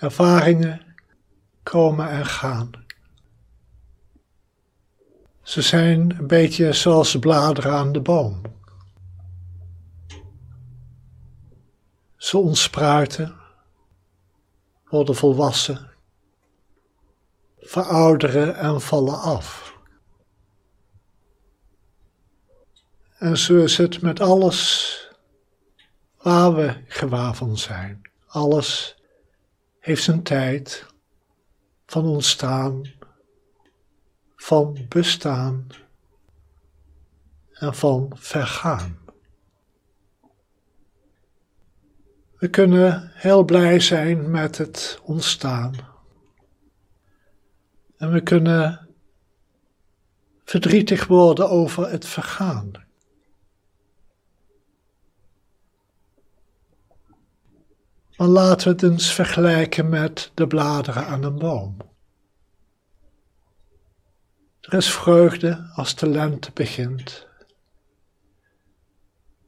Ervaringen komen en gaan. Ze zijn een beetje zoals de bladeren aan de boom. Ze ontspruiten, worden volwassen, verouderen en vallen af. En zo is het met alles waar we gewaar van zijn. Alles heeft zijn tijd van ontstaan, van bestaan en van vergaan. We kunnen heel blij zijn met het ontstaan. En we kunnen verdrietig worden over het vergaan. Maar laten we het eens vergelijken met de bladeren aan een boom. Er is vreugde als de lente begint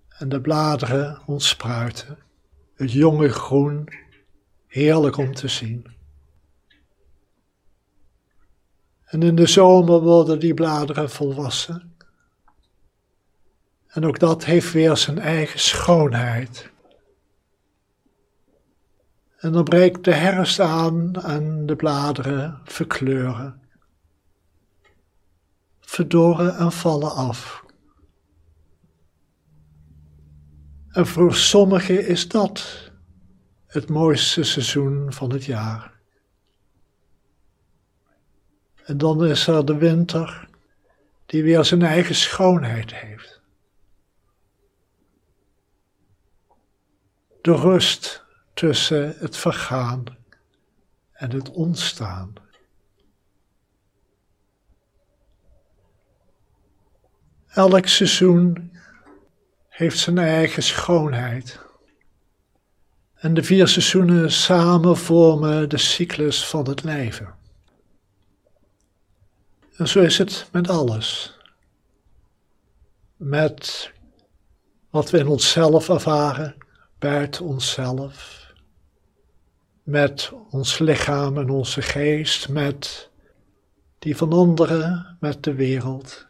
en de bladeren ontspruiten. Het jonge groen, heerlijk om te zien. En in de zomer worden die bladeren volwassen. En ook dat heeft weer zijn eigen schoonheid. En dan breekt de herfst aan en de bladeren verkleuren, verdorren en vallen af. En voor sommigen is dat het mooiste seizoen van het jaar. En dan is er de winter, die weer zijn eigen schoonheid heeft. De rust tussen het vergaan en het ontstaan. Elk seizoen heeft zijn eigen schoonheid. En de vier seizoenen samen vormen de cyclus van het leven. En zo is het met alles. Met wat we in onszelf ervaren, buiten onszelf met ons lichaam en onze geest, met die van anderen, met de wereld.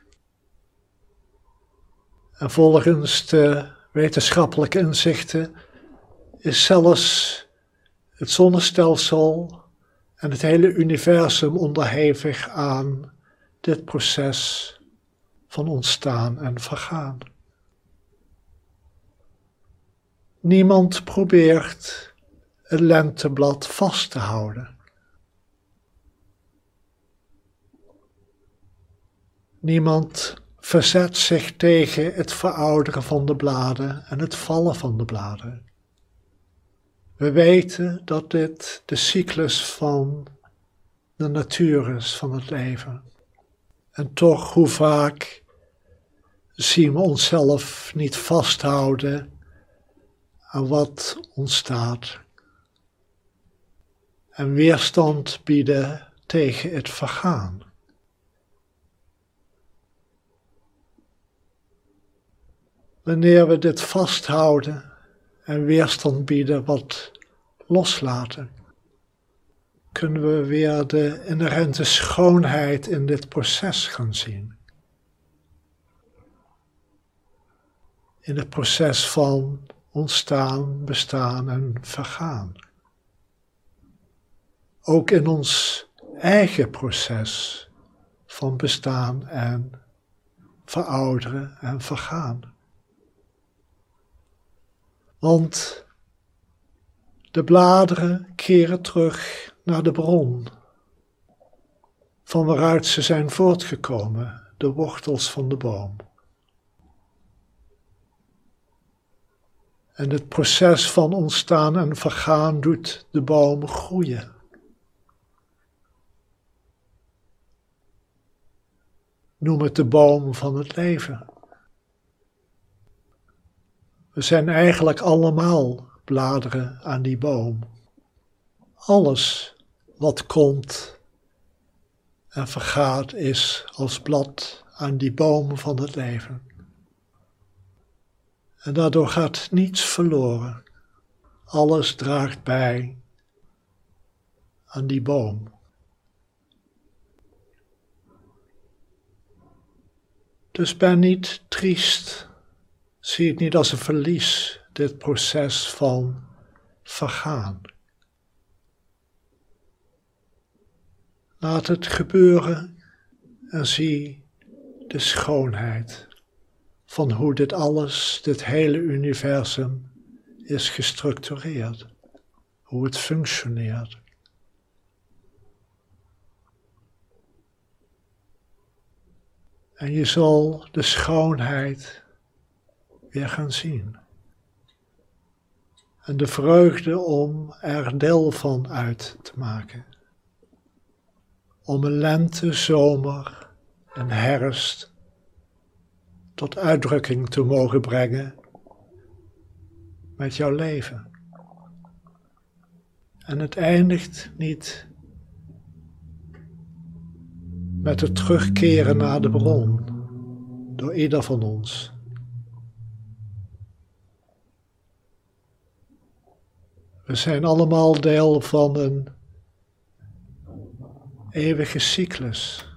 En volgens de wetenschappelijke inzichten is zelfs het zonnestelsel en het hele universum onderhevig aan dit proces van ontstaan en vergaan. Niemand probeert het lenteblad vast te houden. Niemand verzet zich tegen het verouderen van de bladen en het vallen van de bladen. We weten dat dit de cyclus van de natuur is van het leven. En toch, hoe vaak zien we onszelf niet vasthouden aan wat ontstaat en weerstand bieden tegen het vergaan. Wanneer we dit vasthouden en weerstand bieden wat loslaten, kunnen we weer de inherente schoonheid in dit proces gaan zien. In het proces van ontstaan, bestaan en vergaan ook in ons eigen proces van bestaan en verouderen en vergaan. Want de bladeren keren terug naar de bron, van waaruit ze zijn voortgekomen, de wortels van de boom. En het proces van ontstaan en vergaan doet de boom groeien. Noem het de boom van het leven. We zijn eigenlijk allemaal bladeren aan die boom. Alles wat komt en vergaat is als blad aan die boom van het leven. En daardoor gaat niets verloren. Alles draagt bij aan die boom. Dus ben niet triest, zie het niet als een verlies, dit proces van vergaan. Laat het gebeuren en zie de schoonheid van hoe dit alles, dit hele universum is gestructureerd, hoe het functioneert. En je zal de schoonheid weer gaan zien. En de vreugde om er deel van uit te maken. Om een lente, zomer en herfst tot uitdrukking te mogen brengen met jouw leven. En het eindigt niet met het terugkeren naar de bron door ieder van ons. We zijn allemaal deel van een eeuwige cyclus.